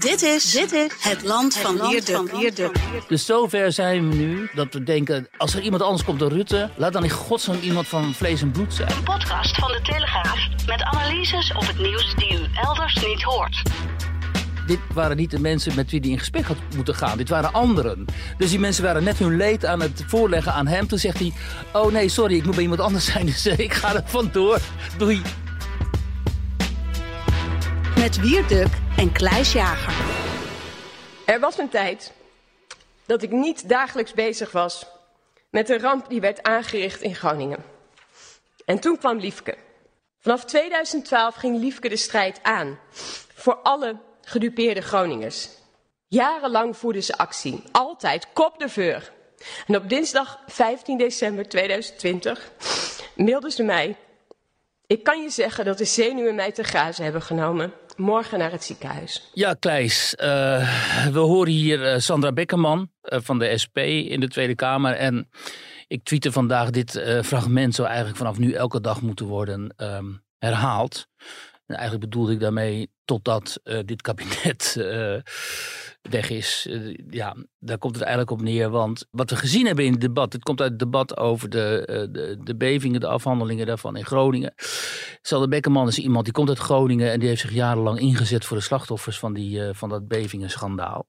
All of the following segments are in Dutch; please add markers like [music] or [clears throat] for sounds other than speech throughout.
Dit is, dit is het land van Wierde. Dus zover zijn we nu dat we denken, als er iemand anders komt dan Rutte, laat dan in godsnaam iemand van vlees en bloed zijn. Een podcast van de Telegraaf met analyses op het nieuws die u elders niet hoort. Dit waren niet de mensen met wie hij in gesprek had moeten gaan. Dit waren anderen. Dus die mensen waren net hun leed aan het voorleggen aan hem. Toen zegt hij, oh nee, sorry, ik moet bij iemand anders zijn. [laughs] Dus ik ga er vandoor. Doei. Met Wierduk en Kluis Jager. Er was een tijd dat ik niet dagelijks bezig was met de ramp die werd aangericht in Groningen. En toen kwam Liefke. Vanaf 2012 ging Liefke de strijd aan voor alle gedupeerde Groningers. Jarenlang voerde ze actie, altijd kop de veur. En op dinsdag 15 december 2020 mailde ze mij. Ik kan je zeggen dat de zenuwen mij te grazen hebben genomen. Morgen naar het ziekenhuis. Ja, Kleis, uh, we horen hier uh, Sandra Bekkerman uh, van de SP in de Tweede Kamer. En ik tweette vandaag dit fragment zou eigenlijk vanaf nu elke dag moeten worden um, herhaald. En eigenlijk bedoelde ik daarmee totdat uh, dit kabinet uh, weg is. Uh, ja, daar komt het eigenlijk op neer. Want wat we gezien hebben in het debat, het komt uit het debat over de, de, de bevingen, de afhandelingen daarvan in Groningen. Sander Bekkerman is iemand die komt uit Groningen en die heeft zich jarenlang ingezet voor de slachtoffers van, die, van dat bevingenschandaal.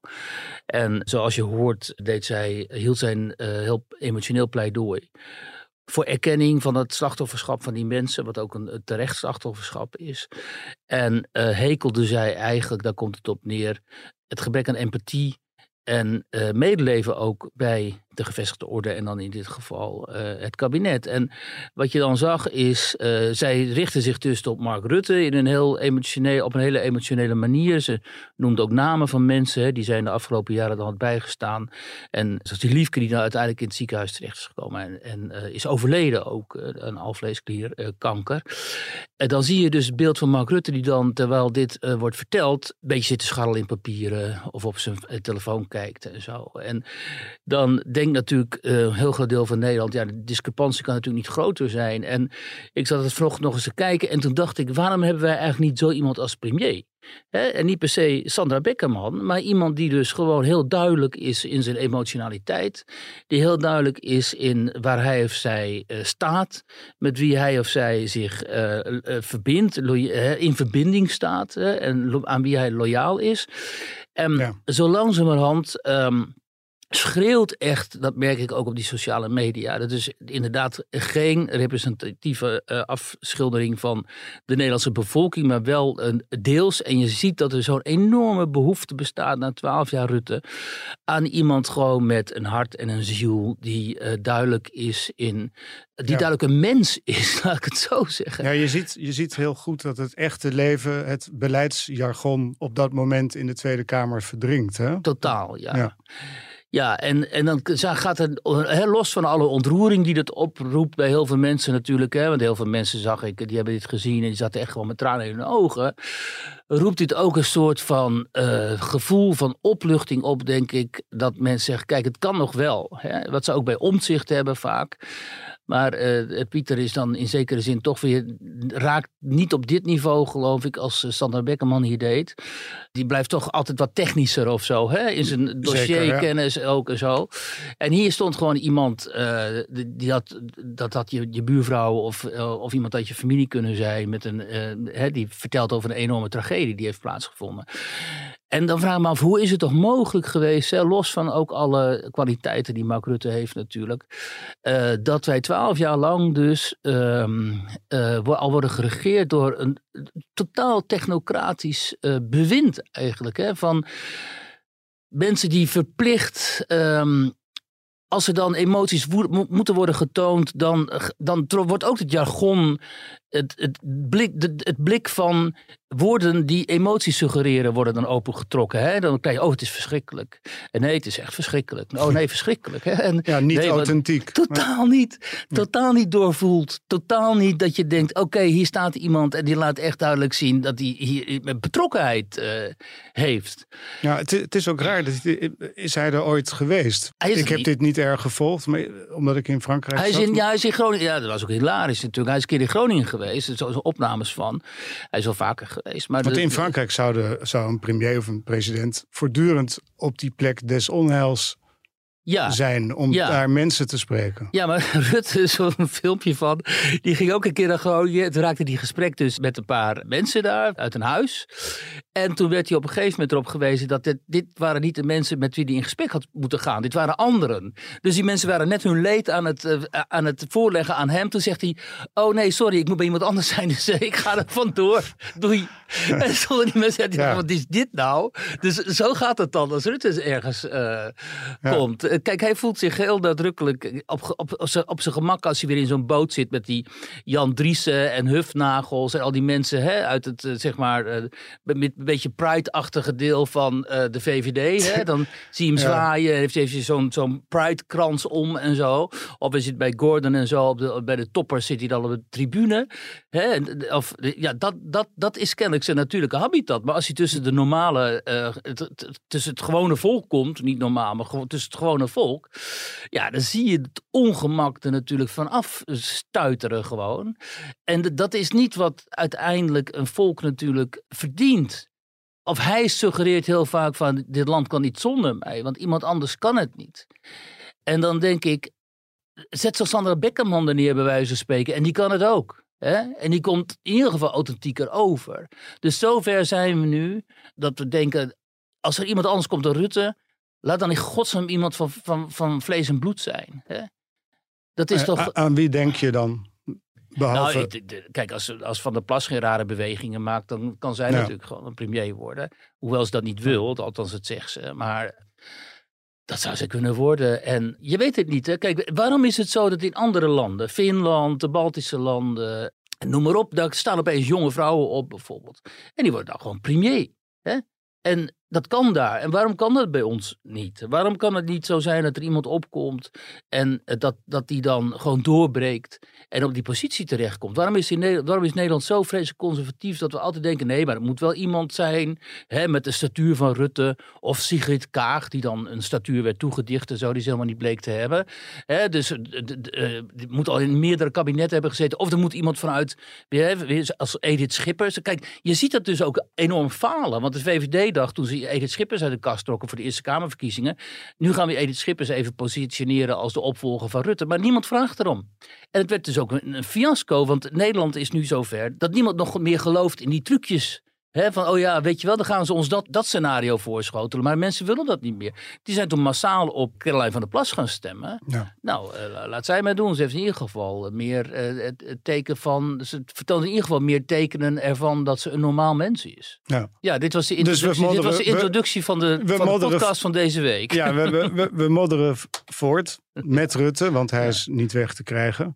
En zoals je hoort, deed zij, hield zij een heel emotioneel pleidooi voor erkenning van het slachtofferschap van die mensen, wat ook een, terecht slachtofferschap is. En uh, hekelde zij eigenlijk, daar komt het op neer, het gebrek aan empathie en uh, medeleven ook bij de gevestigde orde en dan in dit geval uh, het kabinet. En wat je dan zag is, uh, zij richtte zich dus op Mark Rutte in een heel emotioneel, op een hele emotionele manier. Ze noemde ook namen van mensen, die zijn de afgelopen jaren dan had bijgestaan. En zoals die Liefke die nou uiteindelijk in het ziekenhuis terecht is gekomen en, en uh, is overleden ook, een alvleesklierkanker. en dan zie je dus het beeld van Mark Rutte die dan, terwijl dit wordt verteld, een beetje zit te scharrelen in papieren of op zijn telefoon kijkt en zo. En dan denk natuurlijk uh, een heel groot deel van Nederland, ja, de discrepantie kan natuurlijk niet groter zijn. En ik zat het vanochtend nog eens te kijken en toen dacht ik, waarom hebben wij eigenlijk niet zo iemand als premier? en niet per se Sandra Beckerman, maar iemand die dus gewoon heel duidelijk is in zijn emotionaliteit. Die heel duidelijk is in waar hij of zij uh, staat, met wie hij of zij zich uh, verbindt, in verbinding staat en aan wie hij loyaal is. En ja. zo langzamerhand. Um, schreeuwt echt, dat merk ik ook op die sociale media. Dat is inderdaad geen representatieve uh, afschildering van de Nederlandse bevolking, maar wel een deels. En je ziet dat er zo'n enorme behoefte bestaat na twaalf jaar Rutte aan iemand gewoon met een hart en een ziel die uh, duidelijk is in. Die ja. duidelijk een mens is, [laughs] laat ik het zo zeggen. Ja, je ziet, je ziet heel goed dat het echte leven, het beleidsjargon op dat moment in de Tweede Kamer verdringt. Hè? Totaal, ja. ja. Ja, en, en dan gaat het heel los van alle ontroering die dat oproept bij heel veel mensen natuurlijk. Hè, want heel veel mensen zag ik, die hebben dit gezien en die zaten echt gewoon met tranen in hun ogen. Roept dit ook een soort van uh, gevoel van opluchting op, denk ik. Dat mensen zeggen, kijk, het kan nog wel. Hè, wat ze ook bij omzicht hebben vaak. Maar uh, Pieter is dan in zekere zin toch weer, raakt niet op dit niveau geloof ik als uh, Sander Beckerman hier deed. Die blijft toch altijd wat technischer of zo, hè? in zijn dossierkennis ja. ook en zo. En hier stond gewoon iemand, uh, die had, dat had je, je buurvrouw of, of iemand uit je familie kunnen zijn, met een, hè, die vertelt over een enorme tragedie die heeft plaatsgevonden. En dan vraag ik me af, hoe is het toch mogelijk geweest, los van ook alle kwaliteiten die Mark Rutte heeft natuurlijk, uh, dat wij twaalf jaar lang dus um, uh, al worden geregeerd door een totaal technocratisch uh, bewind eigenlijk. Hè, van mensen die verplicht um, als er dan emoties moeten worden getoond, dan, dan wordt ook het jargon, het, het, blik, het blik van woorden die emoties suggereren, worden dan opengetrokken. Hè? Dan krijg je, oh, het is verschrikkelijk. En nee, het is echt verschrikkelijk. Oh nee, [laughs] verschrikkelijk. Hè? En, ja, niet authentiek. Totaal niet. Totaal niet doorvoelt. Totaal niet dat je denkt, oké, hier staat iemand en die laat echt duidelijk zien dat hij hier betrokkenheid uh, heeft. Ja, het, het, is ook raar. Dat, is hij er ooit geweest? Ik heb dit niet erg gevolgd, maar, omdat ik in Frankrijk hij is in, ja, hij is in Groningen. Ja, dat was ook hilarisch natuurlijk. Hij is een keer in Groningen geweest. Er zijn opnames van. Hij is wel vaker geweest. Maar Want in Frankrijk zou, de, zou een premier of een president voortdurend op die plek des onheils ja. zijn om daar mensen te spreken. Ja, maar [laughs] Rutte, zo'n filmpje van, die ging ook een keer naar Groningen. Toen raakte die gesprek dus met een paar mensen daar uit een huis. En toen werd hij op een gegeven moment erop gewezen dat dit, dit waren niet de mensen met wie hij in gesprek had moeten gaan. Dit waren anderen. Dus die mensen waren net hun leed aan het, uh, aan het voorleggen aan hem. Toen zegt hij, oh nee, sorry, ik moet bij iemand anders zijn. [laughs] Dus uh, ik ga er vandoor. Doei. en stonden die mensen, ja. wat is dit nou? Dus zo gaat het dan als Rutte ergens uh, komt. Eh, kijk, hij voelt zich heel nadrukkelijk op, op, op, zijn gemak als hij weer in zo'n boot zit met die Jan Driessen en Hufnagels en al die mensen hè, uit het, eh, zeg maar, uh, met een beetje pride-achtige deel van de VVD. Hè? [laughs] Dan zie je hem zwaaien, heeft, heeft hij zo'n zo'n pride-krans om en zo. Of hij zit bij Gordon en zo, op de, bij de toppers zit hij dan op de tribune. Hè? Of, ja, dat, dat, dat is kennelijk zijn natuurlijke habitat. Maar als hij tussen de normale, tussen het gewone volk komt, niet normaal, maar tussen het gewone volk. Ja, dan zie je het ongemak er natuurlijk vanaf stuiteren gewoon. En dat is niet wat uiteindelijk een volk natuurlijk verdient. Of hij suggereert heel vaak van dit land kan niet zonder mij, want iemand anders kan het niet. En dan denk ik, zet zo Sandra Beckerman er neer bij wijze van spreken en die kan het ook. En die komt in ieder geval authentieker over. Dus zover zijn we nu dat we denken, als er iemand anders komt dan Rutte, Laat dan in godsnaam iemand van, van, van vlees en bloed zijn. Hè? Dat is toch... Aan wie denk je dan? Behalve... Nou, kijk, als, als Van der Plas geen rare bewegingen maakt, dan kan zij natuurlijk gewoon een premier worden. Hoewel ze dat niet wil, althans het zegt ze. Maar dat zou ze kunnen worden. En je weet het niet. Hè? Kijk, waarom is het zo dat in andere landen, Finland, de Baltische landen, noem maar op, daar staan opeens jonge vrouwen op bijvoorbeeld. En die worden dan gewoon premier. Hè? En dat kan daar. En waarom kan dat bij ons niet? Waarom kan het niet zo zijn dat er iemand opkomt en dat, dat die dan gewoon doorbreekt en op die positie terechtkomt? Waarom is, in Nederland, waarom is Nederland zo vreselijk conservatief dat we altijd denken: nee, maar er moet wel iemand zijn hè, met de statuur van Rutte of Sigrid Kaag, die dan een statuur werd toegedicht en zo, die ze helemaal niet bleek te hebben. Hè, dus uh, moet al in meerdere kabinetten hebben gezeten. Of er moet iemand vanuit, als Edith Schippers. Kijk, je ziet dat dus ook enorm falen. Want de VVD dacht toen ze Edith Schippers uit de kast trokken voor de Eerste Kamerverkiezingen. Nu gaan we Edith Schippers even positioneren als de opvolger van Rutte. Maar niemand vraagt erom. En het werd dus ook een, een fiasco, want Nederland is nu zover dat niemand nog meer gelooft in die trucjes van, oh ja, weet je wel, dan gaan ze ons dat, dat scenario voorschotelen. Maar mensen willen dat niet meer. Die zijn toen massaal op Caroline van der Plas gaan stemmen. Ja. Nou, uh, laat zij maar doen. Ze heeft in ieder geval meer uh, het, teken van... Ze vertoont in ieder geval meer tekenen ervan dat ze een normaal mens is. Ja, ja dit was de dus introductie, dus dit was de introductie van, de, van de podcast van deze week. Ja, we, we, we, we modderen voort met Rutte, want hij is niet weg te krijgen.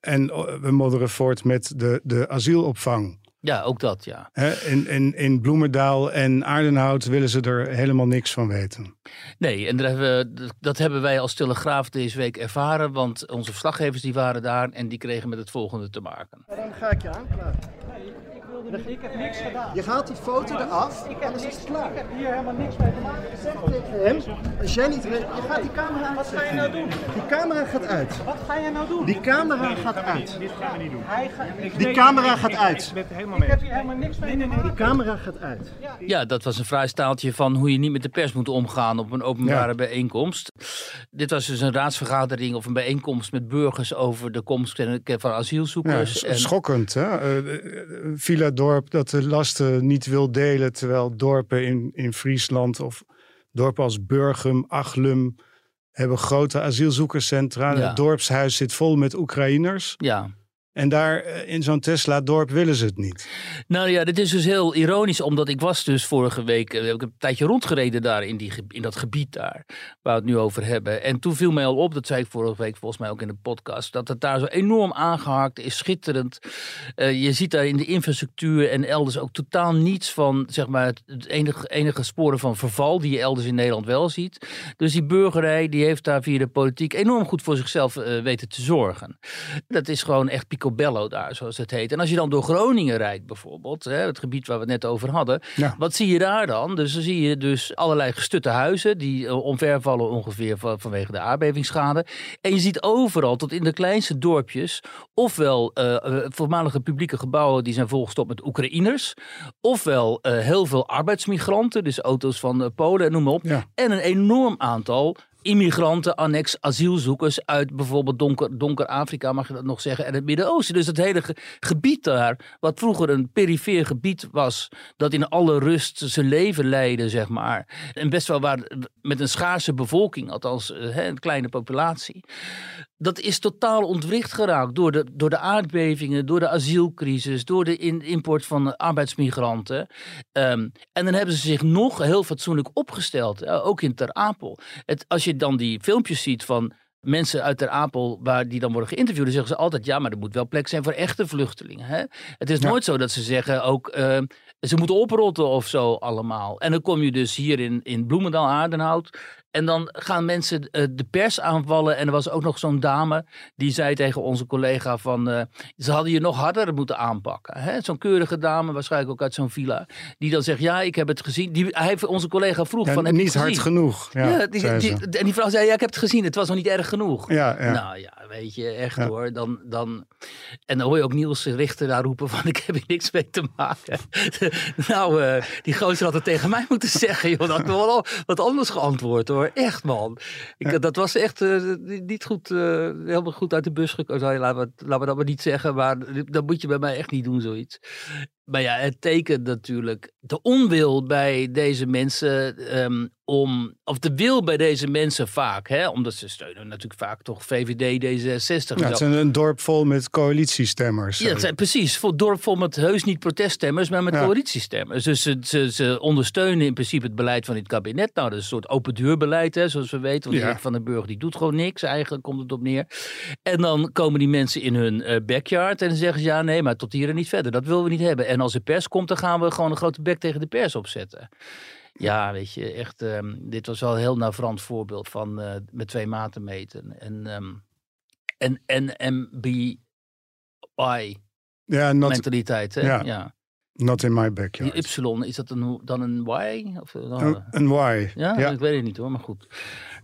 En we modderen voort met de, de asielopvang. Ja, ook dat, ja. in, in, in Bloemendaal en Aardenhout willen ze er helemaal niks van weten. Nee, en dat hebben, we, dat hebben wij als Telegraaf deze week ervaren. Want onze verslaggevers die waren daar en die kregen met het volgende te maken. dan ga ik je aanklagen. Ik heb niks gedaan. Je haalt die foto eraf ik heb is het klaar. Ik heb hier helemaal niks mee te maken. Zeg tegen hem, als jij niet... Je gaat die camera... Wat ga je nou doen? Die camera gaat uit. Wat ga je nou doen? Die camera gaat uit. Dit gaan we niet doen. Die camera gaat uit. Ik heb hier helemaal niks mee te maken. Die camera gaat uit. Ja, dat was een vrij staaltje van hoe je niet met de pers moet omgaan op een openbare bijeenkomst. Dit was dus een raadsvergadering of een bijeenkomst met burgers over de komst van asielzoekers. Ja, schokkend, hè? Uh, Villa dorp dat de lasten niet wil delen, terwijl dorpen in, in Friesland of dorpen als Burgum, Achlum hebben grote asielzoekerscentra. Het dorpshuis zit vol met Oekraïners. Ja. En daar eh, in zo'n Tesla-dorp willen ze het niet. Nou ja, dit is dus heel ironisch, omdat ik was dus vorige week, eh, heb ik een tijdje rondgereden daar in, die, in dat gebied daar, waar we het nu over hebben. En toen viel mij al op, dat zei ik vorige week volgens mij ook in de podcast, dat het daar zo enorm aangehaakt is, schitterend. Uh, je ziet daar in de infrastructuur en elders ook totaal niets van, zeg maar, het enige, enige sporen van verval die je elders in Nederland wel ziet. Dus die burgerij, die heeft daar via de politiek enorm goed voor zichzelf weten te zorgen. Dat is gewoon echt pico Picobello daar, zoals het heet. En als je dan door Groningen rijdt bijvoorbeeld, hè, het gebied waar we het net over hadden. Ja. Wat zie je daar dan? Dus dan zie je dus allerlei gestutte huizen die uh, omvervallen ongeveer van, vanwege de aardbevingsschade. En je ziet overal, tot in de kleinste dorpjes, ofwel uh, voormalige publieke gebouwen die zijn volgestopt met Oekraïners. Ofwel heel veel arbeidsmigranten, dus auto's van Polen en noem maar op. Ja. En een enorm aantal immigranten, annex asielzoekers uit bijvoorbeeld donker, donker Afrika, mag je dat nog zeggen, en het Midden-Oosten. Dus het hele gebied daar, wat vroeger een perifeer gebied was, dat in alle rust zijn leven leidde, zeg maar. En best wel waar, met een schaarse bevolking, althans hè, een kleine populatie dat is totaal ontwricht geraakt door de, door de aardbevingen, door de asielcrisis, door de in, import van arbeidsmigranten. Um, en dan hebben ze zich nog heel fatsoenlijk opgesteld, ook in Ter Apel. Het, als je dan die filmpjes ziet van mensen uit Ter Apel, waar die dan worden geïnterviewd, dan zeggen ze altijd: ja, maar er moet wel plek zijn voor echte vluchtelingen. Hè? Het is nooit zo dat ze zeggen ook. Uh, ze moeten oprotten of zo allemaal. En dan kom je dus hier in, in Bloemendaal, Aardenhout. En dan gaan mensen uh, de pers aanvallen. En er was ook nog zo'n dame die zei tegen onze collega van... Uh, ze hadden je nog harder moeten aanpakken. Zo'n keurige dame, waarschijnlijk ook uit zo'n villa. Die dan zegt, ja, ik heb het gezien. Die, hij, onze collega vroeg ja, van... Heb niet hard genoeg. Ja, ja die, die, en die vrouw zei, ja, ik heb het gezien. Het was nog niet erg genoeg. Ja, ja. Nou ja, weet je, echt hoor. Dan, dan, en dan hoor je ook Niels Richter daar roepen van... [laughs] ik heb hier niks mee te maken. [laughs] nou, uh, die gozer had het tegen mij moeten [laughs] zeggen. Joh, dat had wel wat anders geantwoord hoor. Echt man. Ik, Dat was echt uh, niet goed, uh, helemaal goed uit de bus gekomen. We, laten we dat maar niet zeggen. Maar dat moet je bij mij echt niet doen, zoiets. Maar ja, het tekent natuurlijk de onwil bij deze mensen um, om, of de wil bij deze mensen vaak, hè, omdat ze steunen natuurlijk vaak toch VVD, D66. Ja, het is een dorp vol met coalitiestemmers. Ja, het zijn precies, een dorp vol met heus niet proteststemmers, maar met ja. coalitiestemmers. Dus ze, ze, ze, ondersteunen in principe het beleid van dit kabinet. Nou, dat is een soort open deurbeleid, hè, zoals we weten. Want ja. Van den Burger die doet gewoon niks, eigenlijk komt het op neer. En dan komen die mensen in hun uh, backyard en dan zeggen ze ja, nee, maar tot hier en niet verder. Dat willen we niet hebben. En als de pers komt, dan gaan we gewoon een grote bek tegen de pers opzetten. Ja, weet je, echt, um, dit was wel een heel navrant voorbeeld van uh, met twee maten meten. En, um, en, en MBI ja, not, mentaliteit, hè? Ja. ja. Not in my backyard. Die Y, is dat een, dan een Y? Of, dan, een, een Y. Ja? ja? ik weet het niet hoor, maar goed.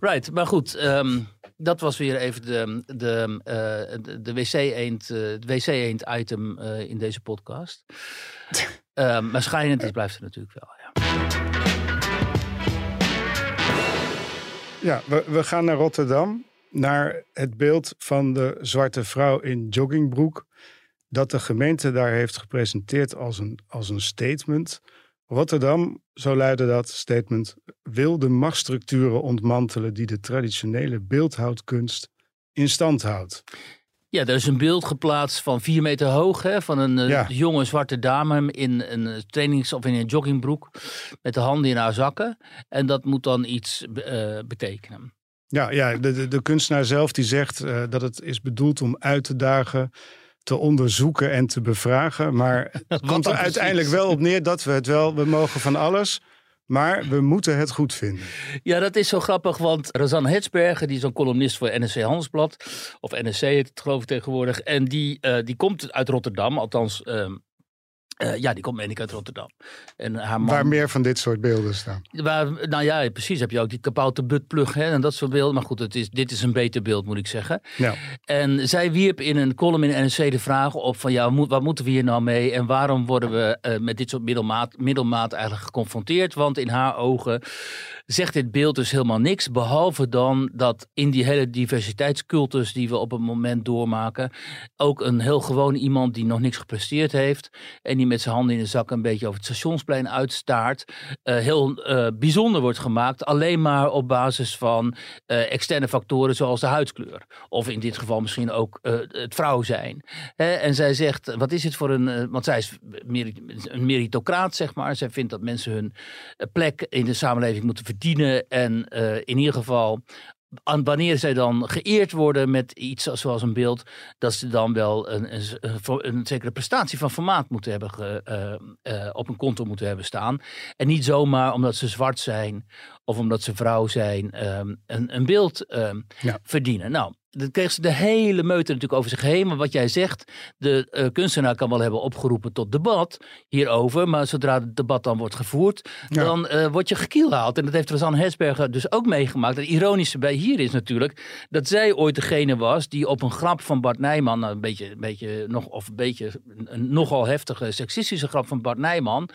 Right, maar goed. Um, dat was weer even de, de, uh, de, de wc-eend uh, wc item uh, in deze podcast. um, [laughs] maar schijnend is, blijft er natuurlijk wel, ja. Ja, we, we gaan naar Rotterdam. Naar het beeld van de zwarte vrouw in joggingbroek. Dat de gemeente daar heeft gepresenteerd als een, als een statement. Rotterdam, zo luidde dat statement, wil de machtsstructuren ontmantelen die de traditionele beeldhoudkunst in stand houdt. Ja, er is een beeld geplaatst van vier meter hoog hè, van een eh, jonge zwarte dame in een trainings- of in een joggingbroek met de handen in haar zakken. En dat moet dan iets uh, betekenen. Ja, ja de, de, de, kunstenaar zelf die zegt uh, dat het is bedoeld om uit te dagen te onderzoeken en te bevragen. Maar [laughs] het komt er uiteindelijk wel op neer dat we het wel, we mogen van alles. Maar we moeten het goed vinden. Ja, dat is zo grappig, want Razan Hetsberger, die is een columnist voor NSC Handelsblad, of NSC heet het geloof ik tegenwoordig, en die, uh, die komt uit Rotterdam, althans uh, uh, ja, die komt meen ik uit Rotterdam. En haar man, waar meer van dit soort beelden staan. Waar, nou ja, precies. Heb je ook die kapoute buttplug hè, en dat soort beelden. Maar goed, het is, dit is een beter beeld, moet ik zeggen. Ja. En zij wierp in een column in NRC de vraag op van... ja, wat moeten we hier nou mee? En waarom worden we uh, met dit soort middelmaat, middelmaat eigenlijk geconfronteerd? Want in haar ogen zegt dit beeld dus helemaal niks. Behalve dan dat in die hele diversiteitscultus die we op het moment doormaken. ook een heel gewoon iemand die nog niks gepresteerd heeft. en die met zijn handen in de zak een beetje over het stationsplein uitstaart. Uh, heel uh, bijzonder wordt gemaakt. alleen maar op basis van uh, externe factoren zoals de huidskleur. Of in dit geval misschien ook het vrouw zijn. En zij zegt: wat is het voor een. want zij is een meritocraat, zeg maar. Zij vindt dat mensen hun plek in de samenleving moeten verdienen. En uh, in ieder geval wanneer zij dan geëerd worden met iets zoals een beeld, dat ze dan wel een, een, een zekere prestatie van formaat moeten hebben ge, uh, uh, op een konto moeten hebben staan. En niet zomaar omdat ze zwart zijn of omdat ze vrouw zijn, um, een, een beeld um, ja. verdienen. Nou, dan kreeg ze de hele meute natuurlijk over zich heen. Maar wat jij zegt, de uh, kunstenaar kan wel hebben opgeroepen tot debat hierover. Maar zodra het debat dan wordt gevoerd, dan uh, word je gekielhaald. En dat heeft Rosanne Hesberger dus ook meegemaakt. Het ironische bij hier is natuurlijk dat zij ooit degene was die op een grap van Bart Nijman, nou, een beetje, een beetje nog, of een beetje een nogal heftige seksistische grap van Bart Nijman,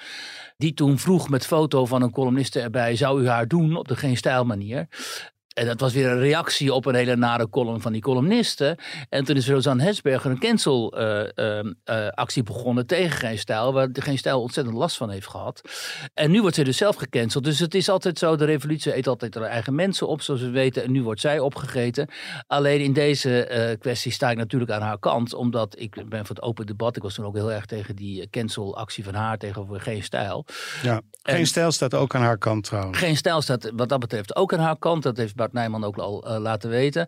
die toen vroeg met foto van een columniste erbij, zou u haar doen op de geen stijl manier? En dat was weer een reactie op een hele nare column van die columnisten. En toen is Rosanne Hesberger een cancel-actie uh, uh, begonnen tegen Geen Stijl. Waar Geen Stijl ontzettend last van heeft gehad. En nu wordt ze dus zelf gecanceld. Dus het is altijd zo, de revolutie eet altijd haar eigen mensen op, zoals we weten. En nu wordt zij opgegeten. Alleen in deze uh, kwestie sta ik natuurlijk aan haar kant. Omdat ik ben voor het open debat. Ik was toen ook heel erg tegen die cancel-actie van haar tegenover Geen Stijl. Ja, Geen Stijl staat ook aan haar kant trouwens. Geen Stijl staat wat dat betreft ook aan haar kant. Dat heeft Nijman ook al uh, laten weten.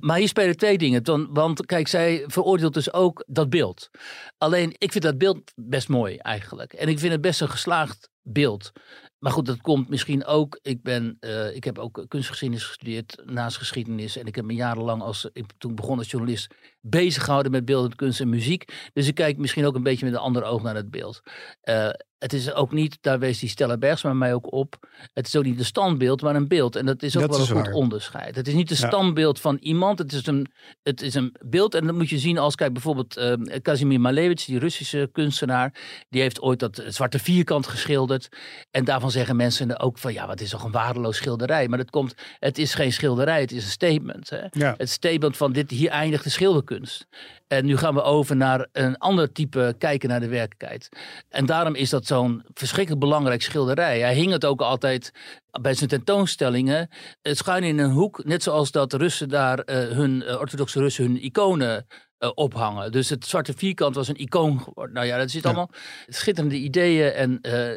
Maar hier spelen twee dingen. Dan, want kijk, zij veroordeelt dus ook dat beeld. Alleen, ik vind dat beeld best mooi eigenlijk. En ik vind het best een geslaagd beeld. Maar goed, dat komt misschien ook. Ik, ben, uh, ik heb ook kunstgeschiedenis gestudeerd naast geschiedenis. En ik heb me jarenlang, als, ik, toen begon als journalist, bezig gehouden met beeldend kunst en muziek. Dus ik kijk misschien ook een beetje met een ander oog naar het beeld. Uh, het is ook niet, daar wees die Stella Bergsma mij ook op. Het is ook niet een standbeeld, maar een beeld. En dat is ook dat wel een goed onderscheid. Het is niet een ja. standbeeld van iemand. Het is, een, het is een beeld. En dat moet je zien als, kijk bijvoorbeeld uh, Kazimir Malevich, die Russische kunstenaar. Die heeft ooit dat zwarte vierkant geschilderd. En daarvan zeggen mensen ook van, ja, wat is toch een waardeloos schilderij. Maar dat komt, het is geen schilderij, het is een statement. Hè? Ja. Het statement van, dit, hier eindigt de schilderkunst. En nu gaan we over naar een ander type kijken naar de werkelijkheid. En daarom is dat zo'n verschrikkelijk belangrijk schilderij. Hij hing het ook altijd bij zijn tentoonstellingen het schuin in een hoek. Net zoals dat Russen daar uh, hun, uh, orthodoxe Russen hun iconen uh, ophangen. Dus het zwarte vierkant was een icoon geworden. Nou ja, dat zit allemaal schitterende ideeën en, uh,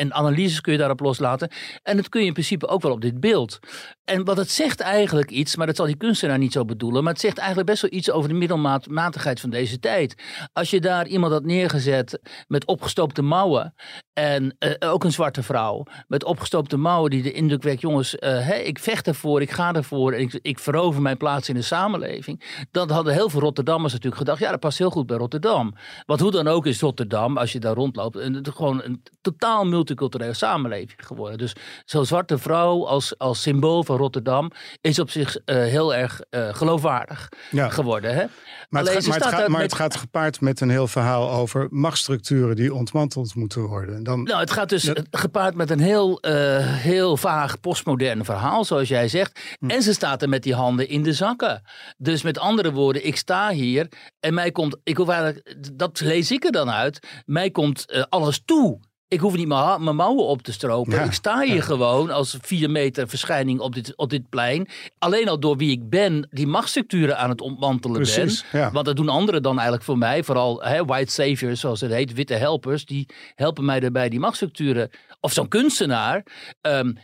en analyses kun je daarop loslaten. En dat kun je in principe ook wel op dit beeld. En wat het zegt eigenlijk iets, maar dat zal die kunstenaar niet zo bedoelen, maar het zegt eigenlijk best wel iets over de middelmatigheid van deze tijd. Als je daar iemand had neergezet met opgestoopte mouwen en uh, ook een zwarte vrouw met opgestoopte mouwen die de indruk wekt, jongens, hey, ik vecht ervoor, ik ga ervoor en ik, ik verover mijn plaats in de samenleving. Dan hadden heel veel Rotterdammers natuurlijk gedacht, ja, dat past heel goed bij Rotterdam. Want hoe dan ook is Rotterdam, als je daar rondloopt, een, gewoon een totaal multiculturele samenleving geworden. Dus zo'n zwarte vrouw als, als symbool van Rotterdam is op zich uh, heel erg uh, geloofwaardig ja. geworden. Hè? Maar, het, gaat, maar, het, gaat, maar met... het gaat gepaard met een heel verhaal over machtsstructuren die ontmanteld moeten worden. Dan... Nou, het gaat dus dat... gepaard met een heel, uh, heel vaag postmodern verhaal, zoals jij zegt. Hm. En ze staat er met die handen in de zakken. Dus met andere woorden, ik sta hier en mij komt, ik hoef eigenlijk, dat lees ik er dan uit, mij komt uh, alles toe. Ik hoef niet mijn, mijn mouwen op te stropen. Ja, ik sta hier ja. gewoon als vier meter verschijning op dit, op dit plein. Alleen al door wie ik ben, die machtsstructuren aan het ontmantelen Precies, ben. Ja. Want dat doen anderen dan eigenlijk voor mij. Vooral hè, white saviors, zoals het heet, witte helpers. Die helpen mij daarbij die machtsstructuren. Of zo'n kunstenaar. Um,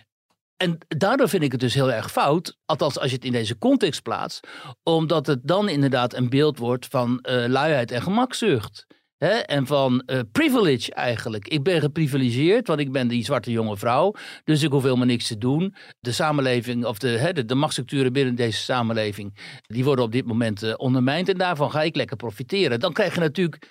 en daardoor vind ik het dus heel erg fout, althans als je het in deze context plaatst, omdat het dan inderdaad een beeld wordt van uh, luiheid en gemakzucht. Hè? En van uh, privilege eigenlijk. Ik ben geprivilegeerd, want ik ben die zwarte jonge vrouw. Dus ik hoef helemaal niks te doen. De samenleving, of de, hè, de, machtsstructuren binnen deze samenleving, die worden op dit moment uh, ondermijnd. En daarvan ga ik lekker profiteren. Dan krijg je natuurlijk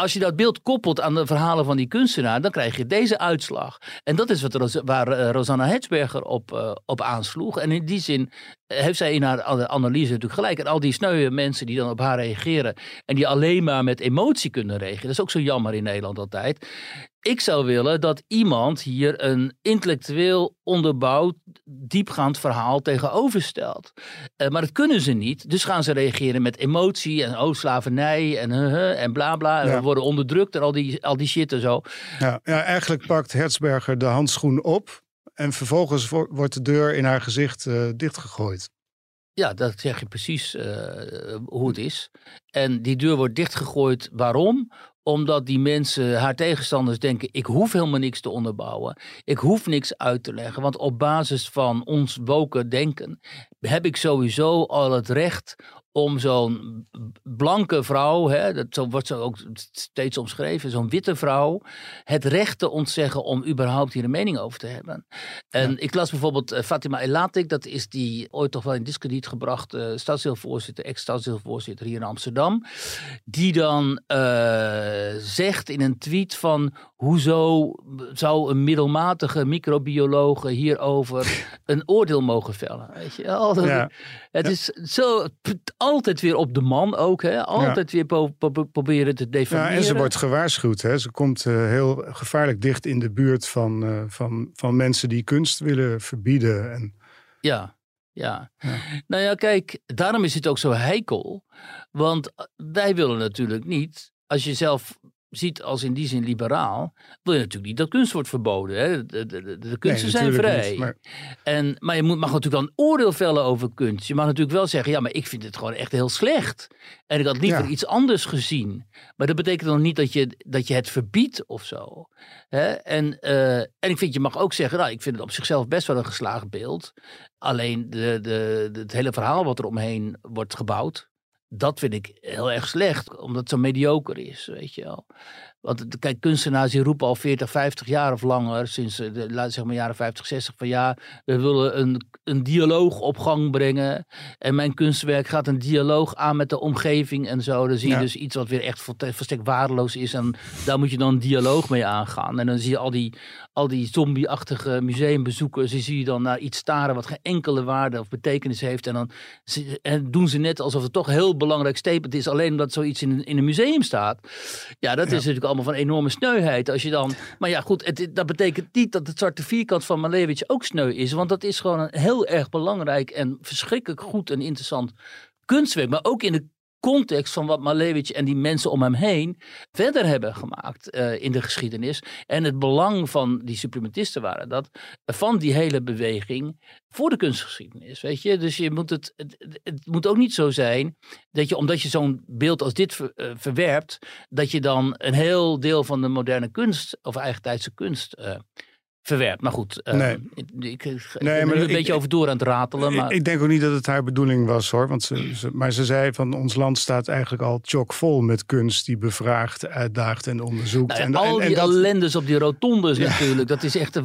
als je dat beeld koppelt aan de verhalen van die kunstenaar, dan krijg je deze uitslag. En dat is wat, waar uh, Rosanna Hetsberger op, uh, op aansloeg. En in die zin heeft zij in haar analyse natuurlijk gelijk. En al die sneuwe mensen die dan op haar reageren en die alleen maar met emotie kunnen reageren. Dat is ook zo jammer in Nederland altijd. Ik zou willen dat iemand hier een intellectueel onderbouwd, diepgaand verhaal tegenover stelt. Uh, maar dat kunnen ze niet. Dus gaan ze reageren met emotie en oh, slavernij en, uh, en bla bla. En we worden onderdrukt en al die, al die shit en zo. Ja, ja, eigenlijk pakt Herzberger de handschoen op. En vervolgens wordt de deur in haar gezicht uh, dichtgegooid. Ja, dat zeg je precies uh, hoe het is. En die deur wordt dichtgegooid. Waarom? Omdat die mensen, haar tegenstanders, denken: ik hoef helemaal niks te onderbouwen. Ik hoef niks uit te leggen. Want op basis van ons woken denken heb ik sowieso al het recht om zo'n blanke vrouw, hè, dat zo wordt ze ook steeds omschreven, zo'n witte vrouw, het recht te ontzeggen om überhaupt hier een mening over te hebben. En ik las bijvoorbeeld uh, Fatima Elatik, dat is die ooit toch wel in discrediet gebracht uh, stadsdeelvoorzitter, ex-stadsdeelvoorzitter hier in Amsterdam, die dan uh, zegt in een tweet van hoezo zou een middelmatige microbiologe hierover [laughs] een oordeel mogen vellen? Weet je? ja. Het is zo altijd weer op de man ook. Hè? Altijd weer proberen te definiëren. Ja, en ze wordt gewaarschuwd. Hè? Ze komt uh, heel gevaarlijk dicht in de buurt van, uh, van, van mensen die kunst willen verbieden. En... Ja, ja. ja. Nou ja, kijk, daarom is het ook zo heikel. Want wij willen natuurlijk niet, als je zelf ziet als in die zin liberaal, wil je natuurlijk niet dat kunst wordt verboden. Hè? De, de, de, kunsten zijn vrij. maar... En, maar je moet, mag natuurlijk wel een oordeel vellen over kunst. Je mag natuurlijk wel zeggen, ja, maar ik vind het gewoon echt heel slecht. En ik had liever iets anders gezien. Maar dat betekent nog niet dat je, dat je het verbiedt of zo. Hè? En, uh, en ik vind, je mag ook zeggen, nou, ik vind het op zichzelf best wel een geslaagd beeld. Alleen de, de, het hele verhaal wat er omheen wordt gebouwd, dat vind ik heel erg slecht, omdat het zo mediocre is, weet je wel. Want kijk, kunstenaars die roepen al 40, 50 jaar of langer, sinds de zeg maar jaren 50, 60, van ja, we willen een, een dialoog op gang brengen. En mijn kunstwerk gaat een dialoog aan met de omgeving en zo. Dan zie je dus iets wat weer echt volstrekt waardeloos is. En daar moet je dan een dialoog mee aangaan. En dan zie je al die, al die zombie-achtige museumbezoekers, die zie je dan naar iets staren wat geen enkele waarde of betekenis heeft. En dan en doen ze net alsof het toch heel belangrijk statement is, alleen omdat zoiets in, in een museum staat. Ja, dat is natuurlijk allemaal van enorme sneuheid. Als je dan, maar ja, goed, het, dat betekent niet dat het zwarte vierkant van Malevich ook sneu is. Want dat is gewoon een heel erg belangrijk en verschrikkelijk goed en interessant kunstwerk. Maar ook in de context van wat Malevich en die mensen om hem heen verder hebben gemaakt uh, in de geschiedenis. En het belang van die supplementisten waren dat, van die hele beweging voor de kunstgeschiedenis. Weet je? Dus je moet het, het, moet ook niet zo zijn dat je, omdat je zo'n beeld als dit uh, verwerpt, dat je dan een heel deel van de moderne kunst of eigentijdse kunst uh, verwerpt. Maar goed, uh, nee. ik, ik, nee, ben er een beetje over door aan het ratelen. Maar... Ik, denk ook niet dat het haar bedoeling was hoor. Want ze, ze, maar ze zei van ons land staat eigenlijk al chockvol met kunst die bevraagt, uitdaagt en onderzoekt. Nou, en, al en, die dat... ellendes op die rotondes ja. natuurlijk. Dat is, echt,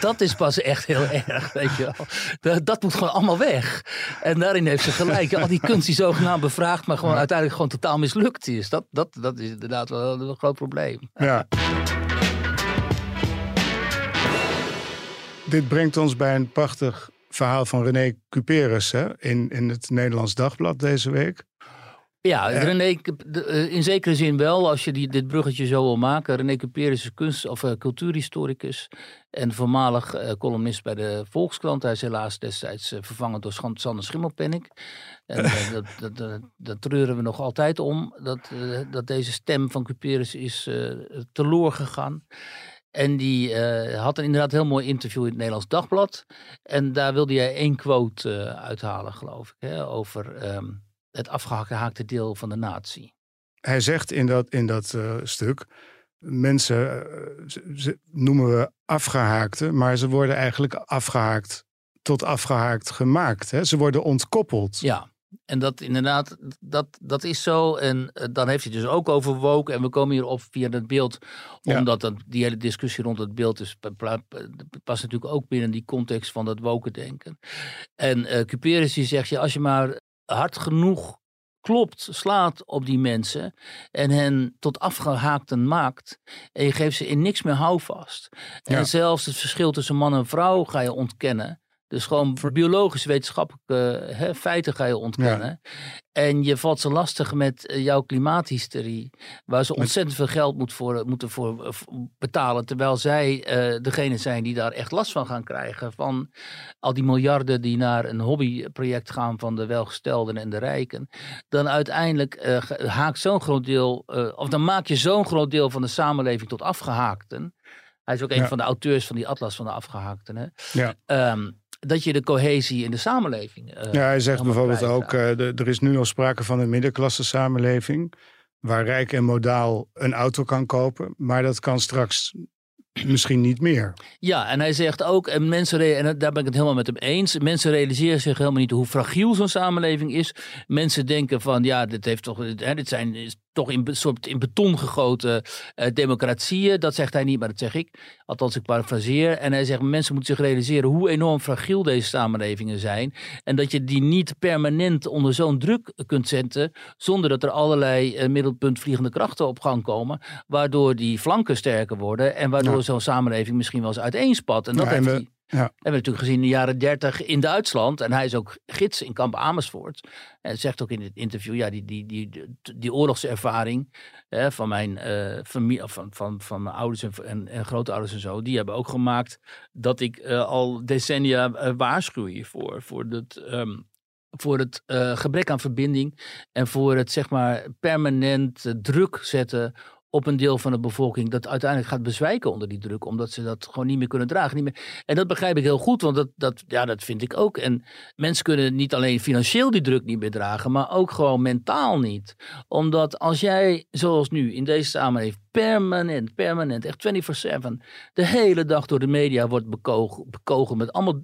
dat is pas echt heel [laughs] erg. Weet je wel. Dat, dat, moet gewoon allemaal weg. En daarin heeft ze gelijk. Al die kunst die zogenaamd bevraagt, maar gewoon ja. uiteindelijk gewoon totaal mislukt is. Dat, dat, dat is inderdaad wel een groot probleem. Ja. Dit brengt ons bij een prachtig verhaal van René Cuperus hè? In, in het Nederlands Dagblad deze week. Ja, ja. René, in zekere zin wel, als je die, dit bruggetje zo wil maken. René Cuperus is kunst- of uh, cultuurhistoricus en voormalig uh, columnist bij de Volkskrant. Hij is helaas destijds uh, vervangen door Sander Schimmelpenninck. En [laughs] dat, dat, dat, dat, treuren we nog altijd om, dat, dat deze stem van Cuperus is teloor gegaan. En die uh, had een inderdaad heel mooi interview in het Nederlands Dagblad. En daar wilde hij één quote uh, uithalen, geloof ik, hè, over um, het afgehaakte deel van de natie. Hij zegt in dat, in dat uh, stuk, mensen ze, ze noemen we afgehaakte, maar ze worden eigenlijk afgehaakt tot afgehaakt gemaakt. Hè? Ze worden ontkoppeld. Ja. En dat inderdaad, dat, dat is zo. En uh, dan heeft hij dus ook over woke. En we komen hierop via het beeld. Omdat dat, die hele discussie rond het beeld is, past natuurlijk ook binnen die context van dat woke denken. En uh, Cuperus die zegt, ja, als je maar hard genoeg klopt, slaat op die mensen en hen tot afgehaakten maakt en je geeft ze in niks meer houvast. Ja. En zelfs het verschil tussen man en vrouw ga je ontkennen Dus gewoon biologische wetenschappelijke hè, feiten ga je ontkennen. En je valt ze lastig met eh, jouw klimaathysterie. Waar ze ontzettend veel geld moet voor, moeten voor eh, betalen. Terwijl zij uh, degene zijn die daar echt last van gaan krijgen. Van al die miljarden die naar een hobbyproject gaan van de welgestelden en de rijken. Dan uiteindelijk uh, haakt zo'n groot deel. of dan maak je zo'n groot deel van de samenleving tot afgehaakten. Hij is ook een van de auteurs van die Atlas van de Afgehaakten. Hè? Ja. Um, dat je de cohesie in de samenleving. Uh, ja, hij zegt bijvoorbeeld ook: uh, de, er is nu al sprake van een middenklasse samenleving. Waar rijk en modaal een auto kan kopen. Maar dat kan straks [clears throat] misschien niet meer. Ja, en hij zegt ook, en mensen, en daar ben ik het helemaal met hem eens, mensen realiseren zich helemaal niet hoe fragiel zo'n samenleving is. Mensen denken van, ja, dit heeft toch, hè, dit zijn toch in, soort in beton gegoten uh, democratieën. Dat zegt hij niet, maar dat zeg ik. Althans, ik parafraseer. En hij zegt, mensen moeten zich realiseren hoe enorm fragiel deze samenlevingen zijn. En dat je die niet permanent onder zo'n druk kunt zetten, zonder dat er allerlei uh, middelpuntvliegende krachten op gang komen, waardoor die flanken sterker worden en waardoor zo'n samenleving misschien wel eens uiteenspat. En dat ja, heeft hij ja. hebben we natuurlijk gezien in de jaren dertig in Duitsland. En hij is ook gids in kamp Amersfoort. En zegt ook in het interview, ja, die, die, die, die, oorlogservaring hè, van mijn uh, familie, van, van, van ouders en, en, grootouders en zo, die hebben ook gemaakt dat ik uh, al decennia uh, waarschuw hiervoor. Voor het, um, voor het gebrek aan verbinding en voor het zeg maar permanent druk zetten op een deel van de bevolking dat uiteindelijk gaat bezwijken onder die druk, omdat ze dat gewoon niet meer kunnen dragen. Niet meer. En dat begrijp ik heel goed, want dat, dat, ja, dat vind ik ook. En mensen kunnen niet alleen financieel die druk niet meer dragen, maar ook gewoon mentaal niet. Omdat als jij, zoals nu in deze samenleving, permanent, permanent, echt 24-7, de hele dag door de media wordt bekogen, bekogen met allemaal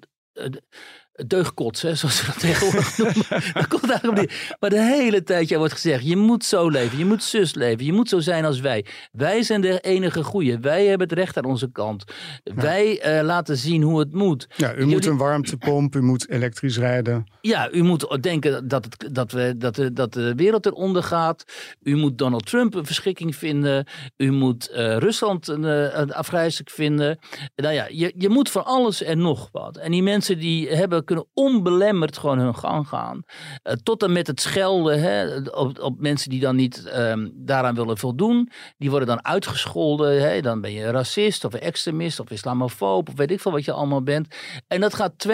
eh, deugdkots, hè, zoals ze dat tegenwoordig noemen. dat komt eigenlijk niet. Maar de hele tijd wordt gezegd, je moet zo leven, je moet zus leven, je moet zo zijn als wij. Wij zijn de enige goeie, wij hebben het recht aan onze kant. Wij uh, laten zien hoe het moet. Ja, u moet een warmtepomp, u moet elektrisch rijden. Ja, u moet denken dat, het, dat, we, dat, de, dat de wereld eronder gaat. U moet Donald Trump een verschikking vinden. U moet uh, Rusland een, een afgrijzelijk vinden. Nou ja, je, je moet voor alles en nog wat. En die mensen die hebben kunnen onbelemmerd gewoon hun gang gaan. Uh, tot en met het schelden hè, op, op mensen die dan niet um, daaraan willen voldoen. Die worden dan uitgescholden. Hè. Dan ben je racist of extremist of islamofoob of weet ik veel wat je allemaal bent. En dat gaat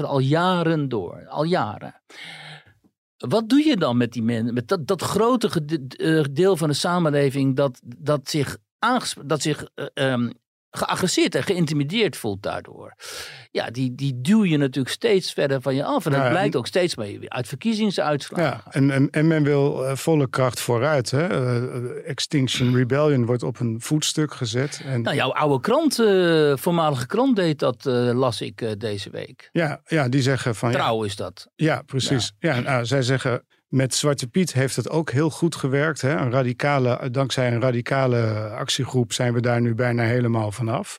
24-7 al jaren door. Al jaren. Wat doe je dan met die mensen, met dat, dat grote eh, deel van de samenleving dat, dat zich, dat zich uh, um, geagresseerd en geïntimideerd voelt daardoor. Ja, die, die duw je natuurlijk steeds verder van je af. En dat blijkt ook steeds meer uit verkiezingsuitslagen. Ja, en, en, en men wil uh, volle kracht vooruit. Hè? Uh, Extinction Rebellion wordt op een voetstuk gezet. En... Nou, jouw oude krant, uh, voormalige krant deed dat, las ik deze week. Ja, ja, die zeggen van... Trouw is dat. Ja, precies. Ja, ja nou, zij zeggen met Zwarte Piet heeft het ook heel goed gewerkt. Hè? Een radicale, dankzij een radicale actiegroep zijn we daar nu bijna helemaal vanaf.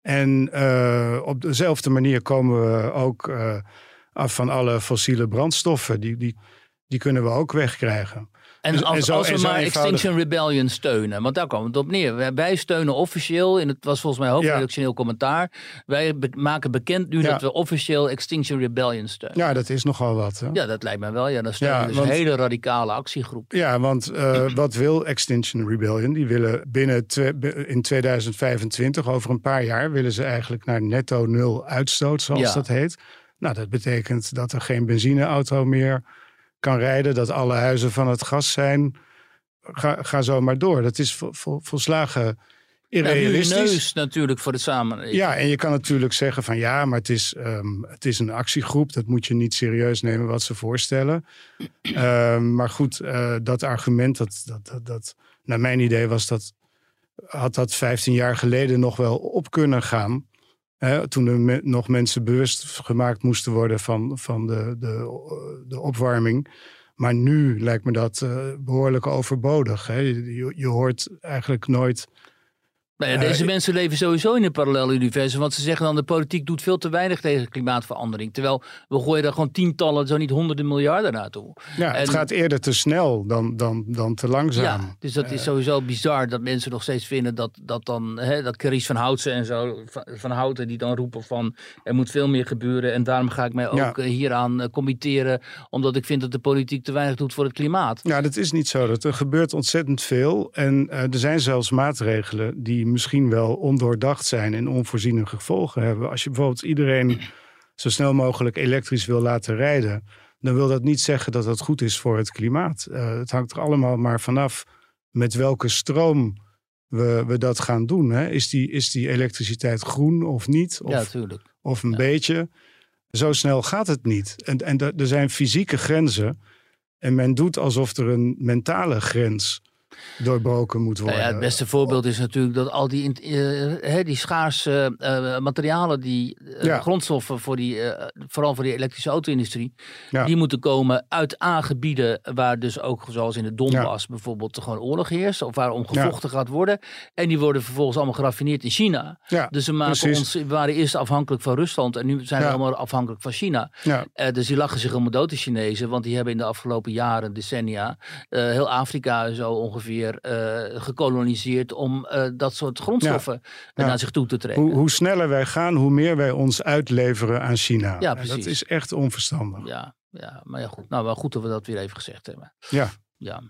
En uh, op dezelfde manier komen we ook uh, af van alle fossiele brandstoffen. Die, die, die kunnen we ook wegkrijgen. En als, zo, als we maar Extinction Rebellion steunen, want daar kwam het op neer. Wij steunen officieel, in het was volgens mij hoofdredactioneel ja. commentaar. Wij be maken bekend nu ja. dat we officieel Extinction Rebellion steunen. Ja, dat is nogal wat. Hè? Ja, dat lijkt mij wel. Ja, dan steunen dus want, een hele radicale actiegroep. Ja, want uh, [clears throat] wat wil Extinction Rebellion? Die willen binnen in 2025, over een paar jaar, willen ze eigenlijk naar netto nul uitstoot, zoals dat heet. Nou, dat betekent dat er geen benzineauto meer kan rijden, dat alle huizen van het gas zijn. Ga, ga zo maar door. Dat is vol, vol, volslagen irrealistisch. Ja, neus natuurlijk voor de samenleving. Ja, en je kan natuurlijk zeggen van ja, maar het is, um, het is een actiegroep. Dat moet je niet serieus nemen wat ze voorstellen. um, [clears throat] maar goed, uh, dat argument, dat, dat, dat, dat, naar mijn idee was dat, had dat 15 jaar geleden nog wel op kunnen gaan toen er nog mensen bewust gemaakt moesten worden van, van de, de, de opwarming. Maar nu lijkt me dat uh, behoorlijk overbodig. Hè? Je, hoort eigenlijk nooit Nou ja, deze mensen leven sowieso in een parallel universum. Want ze zeggen dan de politiek doet veel te weinig tegen klimaatverandering. Terwijl we gooien er gewoon tientallen, zo niet honderden miljarden naartoe. Ja, het gaat eerder te snel dan, dan, dan te langzaam. Ja, dus dat is sowieso bizar dat mensen nog steeds vinden dat, dat dan, hè, dat Carice van Houtsen en zo, van, van Houten, die dan roepen van er moet veel meer gebeuren en daarom ga ik mij ook Ja. eh, hieraan eh, committeren, omdat ik vind dat de politiek te weinig doet voor het klimaat. Ja, dat is niet zo. Dat er gebeurt ontzettend veel. En eh, er zijn zelfs maatregelen die misschien wel ondoordacht zijn en onvoorziene gevolgen hebben. Als je bijvoorbeeld iedereen zo snel mogelijk elektrisch wil laten rijden, dan wil dat niet zeggen dat dat goed is voor het klimaat. Eh, het hangt er allemaal maar vanaf met welke stroom we, we dat gaan doen. Hè? Is, die, is die elektriciteit groen of niet? Of, ja, natuurlijk. of een beetje. Zo snel gaat het niet. En, en er er zijn fysieke grenzen. En men doet alsof er een mentale grens doorbroken moet Nou worden. ja, het beste voorbeeld is natuurlijk dat al die, eh, die schaarse eh, materialen, die eh, Ja. grondstoffen, voor die, vooral voor die elektrische auto-industrie, Ja. die moeten komen uit A-gebieden waar dus ook, zoals in de Donbass bijvoorbeeld, gewoon oorlog heerst, of waar om gevochten gaat worden. En die worden vervolgens allemaal geraffineerd in China. Dus we, maken precies. ons, we waren eerst afhankelijk van Rusland en nu zijn we allemaal afhankelijk van China. Dus die lachen zich helemaal dood, de Chinezen. Want die hebben in de afgelopen jaren, decennia, heel Afrika zo ongeveer eh, gekoloniseerd om eh, dat soort grondstoffen Ja. naar zich toe te trekken. hoe, hoe sneller wij gaan, hoe meer wij ons uitleveren aan China. Ja, En precies. Dat is echt onverstandig. Ja, ja, maar ja, goed. Nou, wel goed dat we dat weer even gezegd hebben. Ja. Ja.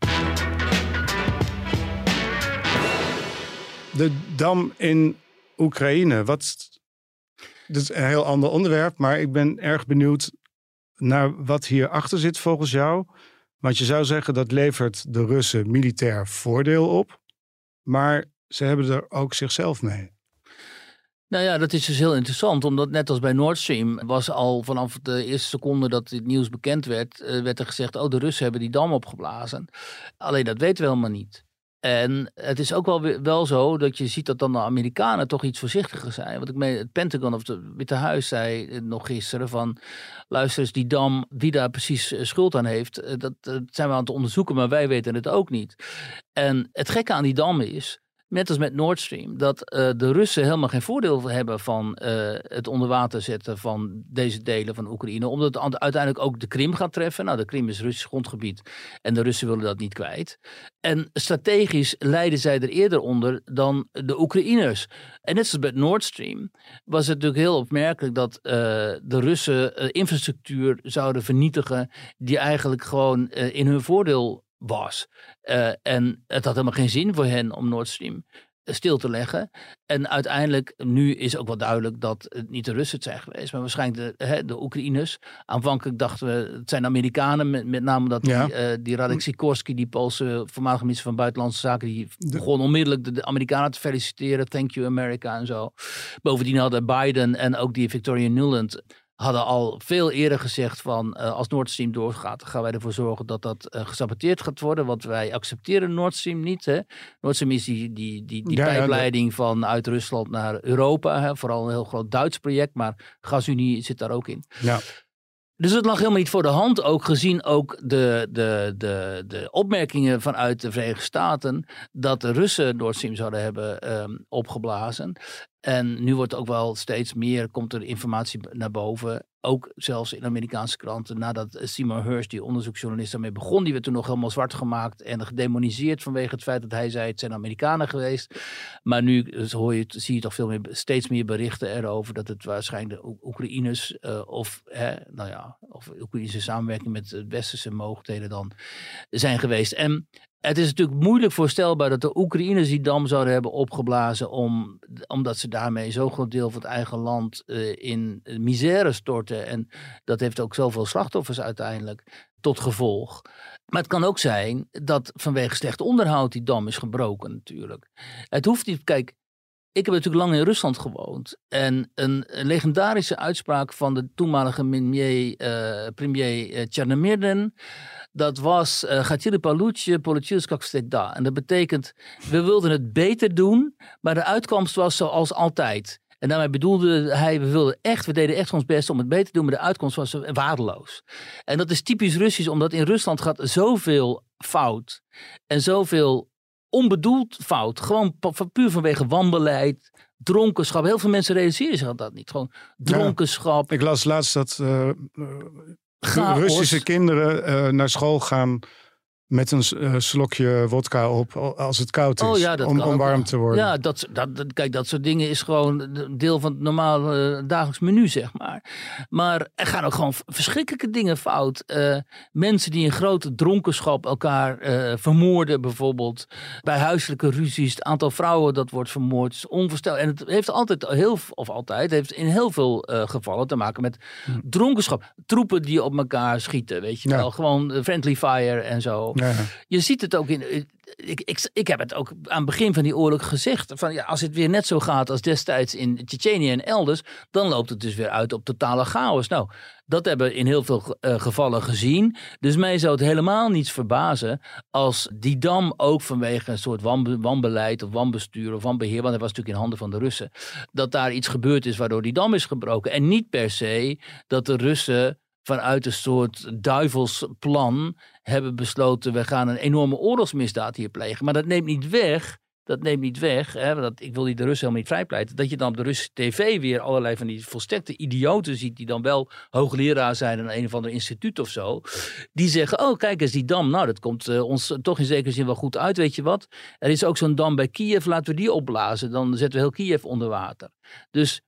De dam in Oekraïne. Wat, dat is een heel ander onderwerp, maar ik ben erg benieuwd naar wat hierachter zit volgens jou. Want je zou zeggen dat levert de Russen militair voordeel op, maar ze hebben er ook zichzelf mee. Nou ja, dat is dus heel interessant, omdat net als bij Nord Stream was al vanaf de eerste seconde dat dit nieuws bekend werd, eh, werd er gezegd, oh de Russen hebben die dam opgeblazen. Alleen dat weten we helemaal niet. En het is ook wel, wel zo dat je ziet dat dan de Amerikanen toch iets voorzichtiger zijn. Want ik meen, het Pentagon of het Witte Huis zei eh, nog gisteren van... luister eens, die dam, wie daar precies eh, schuld aan heeft... eh, dat, dat zijn we aan het onderzoeken, maar wij weten het ook niet. En het gekke aan die dam is, net als met Nord Stream... dat eh, de Russen helemaal geen voordeel hebben van eh, het onder water zetten... van deze delen van Oekraïne. Omdat het uiteindelijk ook de Krim gaat treffen. Nou, de Krim is Russisch grondgebied en de Russen willen dat niet kwijt. En strategisch lijden zij er eerder onder dan de Oekraïners. En net zoals bij Nord Stream was het natuurlijk heel opmerkelijk dat eh, de Russen infrastructuur zouden vernietigen die eigenlijk gewoon in hun voordeel was. Eh, en het had helemaal geen zin voor hen om Nord Stream eh, stil te leggen. En uiteindelijk, nu is ook wel duidelijk dat het niet de Russen het zijn geweest, maar waarschijnlijk de, hè, de Oekraïners. Aanvankelijk dachten we, het zijn Amerikanen, met, met name dat Ja. die, eh, die Radek Sikorski, die Poolse voormalige minister van Buitenlandse Zaken, die begon onmiddellijk de, de Amerikanen te feliciteren. Thank you America en zo. Bovendien hadden Biden en ook die Victoria Nuland hadden al veel eerder gezegd van eh, als Nord Stream doorgaat, gaan wij ervoor zorgen dat dat eh, gesaboteerd gaat worden. Want wij accepteren Nord Stream niet. Hè. Nord Stream is die, die, die, die Ja, ja, pijpleiding vanuit Rusland naar Europa. Hè. Vooral een heel groot Duits project, maar GasUnie zit daar ook in. Ja, Dus het lag helemaal niet voor de hand, ook gezien ook de, de, de, de opmerkingen vanuit de Verenigde Staten dat de Russen Nord zouden hebben ehm, opgeblazen. En nu wordt ook wel steeds meer, komt er informatie naar boven, ook zelfs in Amerikaanse kranten, nadat Seymour Hersh, die onderzoeksjournalist, daarmee begon, die werd toen nog helemaal zwart gemaakt en gedemoniseerd vanwege het feit dat hij zei het zijn Amerikanen geweest. Maar nu dus hoor je, zie je toch veel meer, steeds meer berichten erover dat het waarschijnlijk de Oe- Oekraïners eh, of, hè, nou ja, of Oekraïnse samenwerking met westerse mogelijkheden dan zijn geweest. En het is natuurlijk moeilijk voorstelbaar dat de Oekraïners die dam zouden hebben opgeblazen om, omdat ze daarmee zo'n groot deel van het eigen land eh, in misère storten. En dat heeft ook zoveel slachtoffers uiteindelijk tot gevolg. Maar het kan ook zijn dat vanwege slecht onderhoud die dam is gebroken natuurlijk. Het hoeft niet, kijk, ik heb natuurlijk lang in Rusland gewoond. En een, een legendarische uitspraak van de toenmalige premier, eh, premier eh, Chernomyrdin. Dat was, uh, Politielskak da. En dat betekent, we wilden het beter doen, maar de uitkomst was zoals altijd. En daarmee bedoelde hij, we wilden echt, we deden echt ons best om het beter te doen, maar de uitkomst was waardeloos. En dat is typisch Russisch, omdat in Rusland gaat zoveel fout en zoveel onbedoeld fout. Gewoon puur vanwege wanbeleid, dronkenschap. Heel veel mensen realiseren zich dat niet. Gewoon dronkenschap. ik las laatst dat uh, Russische kinderen uh, naar school gaan met een uh, slokje wodka op als het koud is. Oh, ja, om, om warm te worden. Ja, dat, dat, kijk, dat soort dingen is gewoon deel van het normale uh, dagelijks menu, zeg maar. Maar er gaan ook gewoon verschrikkelijke dingen fout. Uh, mensen die in grote dronkenschap elkaar vermoorden, bijvoorbeeld. Bij huiselijke ruzies, het aantal vrouwen dat wordt vermoord, is onvoorstelbaar. En het heeft altijd heel, of altijd, heeft in heel veel gevallen te maken met hm. dronkenschap. Troepen die op elkaar schieten, weet je wel. Gewoon friendly fire en zo. Je ziet het ook in. Ik, ik, ik heb het ook aan het begin van die oorlog gezegd. Van, ja, als het weer net zo gaat als destijds in Tsjetsjenië en elders. dan loopt het dus weer uit op totale chaos. Nou, dat hebben we in heel veel uh, gevallen gezien. Dus mij zou het helemaal niets verbazen. als die dam ook vanwege een soort wanbeleid of wanbestuur of wanbeheer. want dat was natuurlijk in handen van de Russen. dat daar iets gebeurd is waardoor die dam is gebroken. En niet per se dat de Russen vanuit een soort duivelsplan hebben besloten, we gaan een enorme oorlogsmisdaad hier plegen. Maar dat neemt niet weg, dat neemt niet weg, hè, dat, ik wil die de Russen helemaal niet vrijpleiten, dat je dan op de Russische tv weer allerlei van die volstekte idioten ziet, die dan wel hoogleraar zijn in een of ander instituut of zo, die zeggen, oh kijk eens die dam, nou dat komt uh, ons toch in zekere zin wel goed uit, weet je wat. Er is ook zo'n dam bij Kiev, laten we die opblazen, dan zetten we heel Kiev onder water. Dus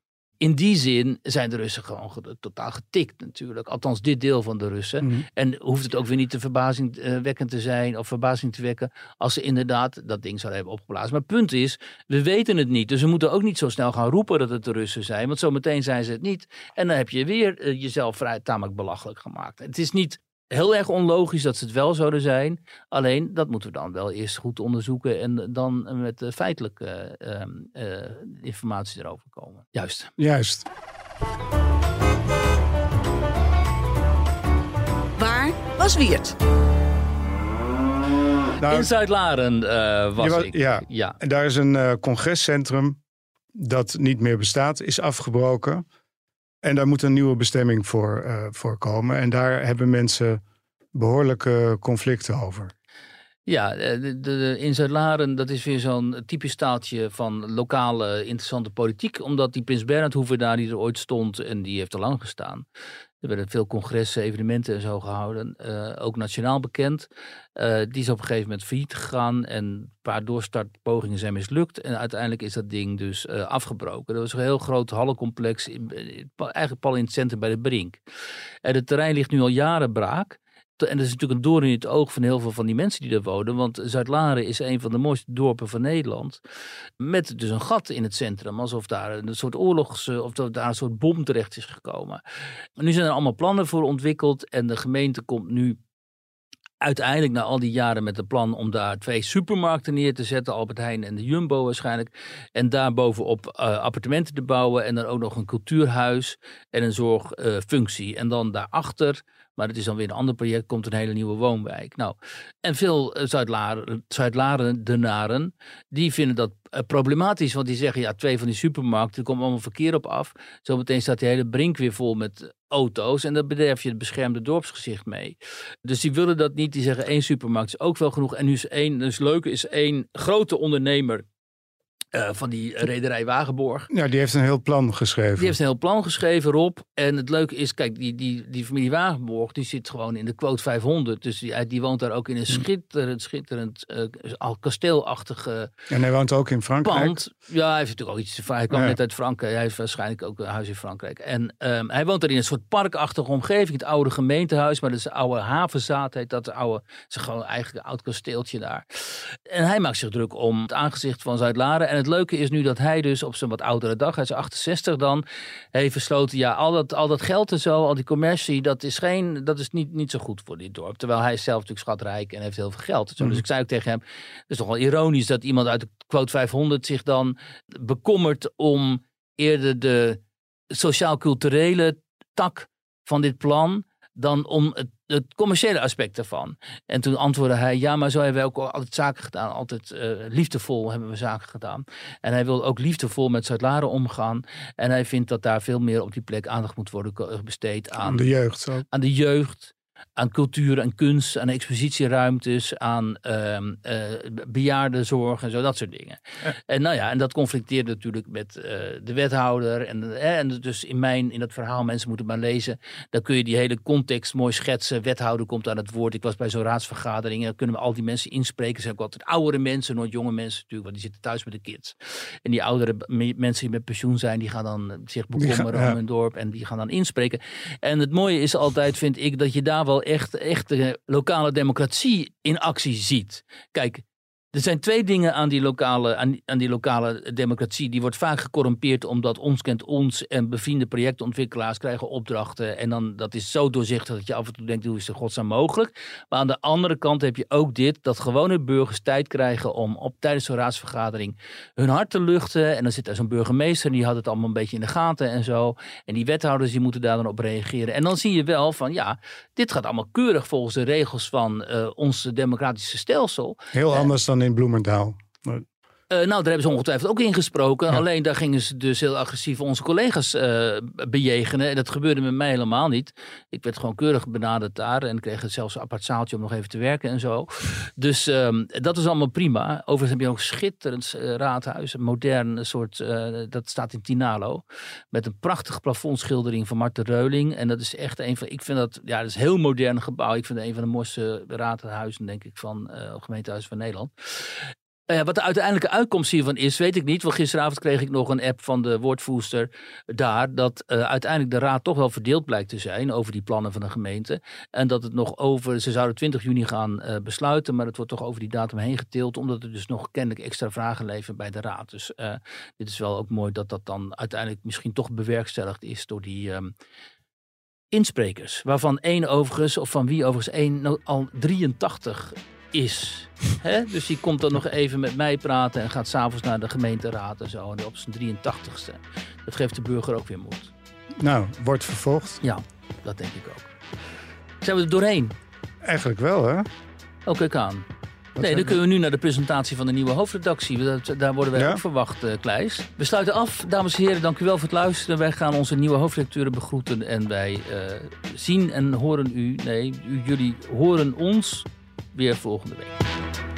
in die zin zijn de Russen gewoon totaal getikt natuurlijk. Althans, dit deel van de Russen. Mhm. En hoeft het ook weer niet te verbazingwekkend te zijn of verbazing te wekken als ze inderdaad dat ding zouden hebben opgeblazen. Maar het punt is, we weten het niet. Dus we moeten ook niet zo snel gaan roepen dat het de Russen zijn. Want zometeen zijn ze het niet. En dan heb je weer eh, jezelf vrij tamelijk belachelijk gemaakt. Het is niet heel erg onlogisch dat ze het wel zouden zijn. Alleen dat moeten we dan wel eerst goed onderzoeken en dan met feitelijke ehm, eh, informatie erover komen. Juist. Juist. Waar was Wiert? Nou, in Zuid-Laren uh, was, was, ik. Ja. ja, en daar is een uh, congrescentrum dat niet meer bestaat, is afgebroken. En daar moet een nieuwe bestemming voor, uh, komen. En daar hebben mensen behoorlijke conflicten over. Ja, eh, in Zuid-Laren, dat is weer zo'n typisch staaltje van lokale interessante politiek. Omdat die Prins Bernhard daar die er ooit stond en die heeft er lang gestaan. Er werden veel congressen, evenementen en zo gehouden. Uh, ook nationaal bekend. Uh, die is op een gegeven moment failliet gegaan. En een paar doorstartpogingen zijn mislukt. En uiteindelijk is dat ding dus afgebroken. Dat was een heel groot hallencomplex. In, eigenlijk pal in het centrum bij de Brink. En het terrein ligt nu al jaren braak. En dat is natuurlijk een doorn in het oog van heel veel van die mensen die daar wonen. Want Zuid-Laren is een van de mooiste dorpen van Nederland. Met dus een gat in het centrum. Alsof daar een soort oorlogs... of daar een soort bom terecht is gekomen. nu zijn er allemaal plannen voor ontwikkeld. En de gemeente komt nu uiteindelijk na al die jaren met het plan om daar twee supermarkten neer te zetten, Albert Heijn en de Jumbo waarschijnlijk. En daar bovenop uh, appartementen te bouwen en dan ook nog een cultuurhuis en een zorgfunctie. En dan daarachter maar het is dan weer een ander project, komt een hele nieuwe woonwijk. Nou, en veel eh, Zuid-Larendenaren, die vinden dat uh, problematisch. Want die zeggen, ja, twee van die supermarkten, er komt allemaal verkeer op af. Zometeen staat die hele brink weer vol met auto's. En dan bederf je het beschermde dorpsgezicht mee. Dus die willen dat niet. Die zeggen, één supermarkt is ook wel genoeg. En nu is één, dus leuke is één grote ondernemer uh, van die rederij Wagenborg. Ja, die heeft een heel plan geschreven. Die heeft een heel plan geschreven, Rob. En het leuke is, kijk, die, die, die familie Wagenborg, die zit gewoon in de quote 500. Dus die, die woont daar ook in een hm. schitterend, schitterend, uh, al kasteelachtige En hij woont ook in Frankrijk? Pand. Ja, hij heeft natuurlijk ook iets te Hij kwam net uit Frankrijk. Hij heeft waarschijnlijk ook een huis in Frankrijk. En um, hij woont daar in een soort parkachtige omgeving. Het oude gemeentehuis, maar dat is een oude havenzaad. Heet dat oude, is gewoon eigenlijk een oud kasteeltje daar. En hij maakt zich druk om het aangezicht van Zuid-Laren. En het leuke is nu dat hij dus op zijn wat oudere dag, hij is 68 dan, heeft besloten, ja, al dat, al dat geld en zo, al die commercie, dat is, geen, dat is niet, niet zo goed voor dit dorp. Terwijl hij is zelf natuurlijk schatrijk en heeft heel veel geld. Zo. Dus mhm. ik zei ook tegen hem, het is toch wel ironisch dat iemand uit de quote 500 zich dan bekommert om eerder de sociaal-culturele tak van dit plan dan om het, het, commerciële aspect ervan. En toen antwoordde hij, ja, maar zo hebben we ook altijd zaken gedaan. Altijd uh, liefdevol hebben we zaken gedaan. En hij wil ook liefdevol met Zuid-Laren omgaan. En hij vindt dat daar veel meer op die plek aandacht moet worden besteed aan, aan de jeugd. Zo. Aan de jeugd aan cultuur en kunst, aan expositieruimtes, aan um, uh, bejaardenzorg en zo, dat soort dingen. En nou ja, en dat conflicteert natuurlijk met uh, de wethouder. En, en dus in mijn, in dat verhaal, mensen moeten maar lezen, dan kun je die hele context mooi schetsen. Wethouder komt aan het woord. Ik was bij zo'n raadsvergadering, dan kunnen we al die mensen inspreken. zijn ook altijd oudere mensen, nooit jonge mensen natuurlijk, want die zitten thuis met de kids. En die oudere mensen die met pensioen zijn, die gaan dan zich bekommeren om hun dorp en die gaan dan inspreken. En het mooie is altijd, vind ik, dat je daar wel echt, echt de lokale democratie in actie ziet. Kijk, er zijn twee dingen aan die, lokale, aan, aan, die lokale democratie. Die wordt vaak gecorrumpeerd omdat ons kent ons en bevriende projectontwikkelaars krijgen opdrachten. En dan dat is zo doorzichtig dat je af en toe denkt, hoe is het godsnaam mogelijk? Maar aan de andere kant heb je ook dit, dat gewone burgers tijd krijgen om op, tijdens zo'n raadsvergadering hun hart te luchten. En dan zit er zo'n burgemeester, die had het allemaal een beetje in de gaten en zo. En die wethouders die moeten daar dan op reageren. En dan zie je wel van, ja, dit gaat allemaal keurig volgens de regels van uh, ons democratische stelsel. Heel anders dan in Bloemendaal. Uh, nou, daar hebben ze ongetwijfeld ook ingesproken. Alleen daar gingen ze dus heel agressief onze collega's uh, bejegenen. En dat gebeurde met mij helemaal niet. Ik werd gewoon keurig benaderd daar. En kreeg zelfs een apart zaaltje om nog even te werken en zo. Dus um, dat is allemaal prima. Overigens heb je ook een schitterend uh, raadhuis. Een modern soort, dat staat in Tinalo. Met een prachtige plafondschildering van Marten Reuling. En dat is echt een van, ik vind dat, ja, dat is een heel modern gebouw. Ik vind het een van de mooiste raadhuizen, denk ik, van gemeentehuis van Nederland. Uh, wat de uiteindelijke uitkomst hiervan is, weet ik niet. Want gisteravond kreeg ik nog een app van de woordvoerster daar. Dat uh, uiteindelijk de raad toch wel verdeeld blijkt te zijn over die plannen van de gemeente. En dat het nog over, ze zouden 20 juni gaan uh, besluiten. Maar het wordt toch over die datum heen getild. Omdat er dus nog kennelijk extra vragen leven bij de raad. Dus dit is wel ook mooi dat dat dan uiteindelijk misschien toch bewerkstelligd is door die. Um, insprekers, waarvan één overigens, of van wie overigens één, al 83 is. Hè? Dus die komt dan nog even met mij praten en gaat s'avonds naar de gemeenteraad en zo. En op zijn 83ste. Dat geeft de burger ook weer moed. Nou, wordt vervolgd. Ja, dat denk ik ook. Zijn we er doorheen? Eigenlijk wel, hè? Oh, kijk aan. nee, dan kunnen we nu naar de presentatie van de nieuwe hoofdredactie. Daar worden wij ook verwacht, uh, Kleis. We sluiten af, dames en heren. Dank u wel voor het luisteren. Wij gaan onze nieuwe hoofdredacteuren begroeten. En wij uh, zien en horen u, nee, u, jullie horen ons weer volgende week.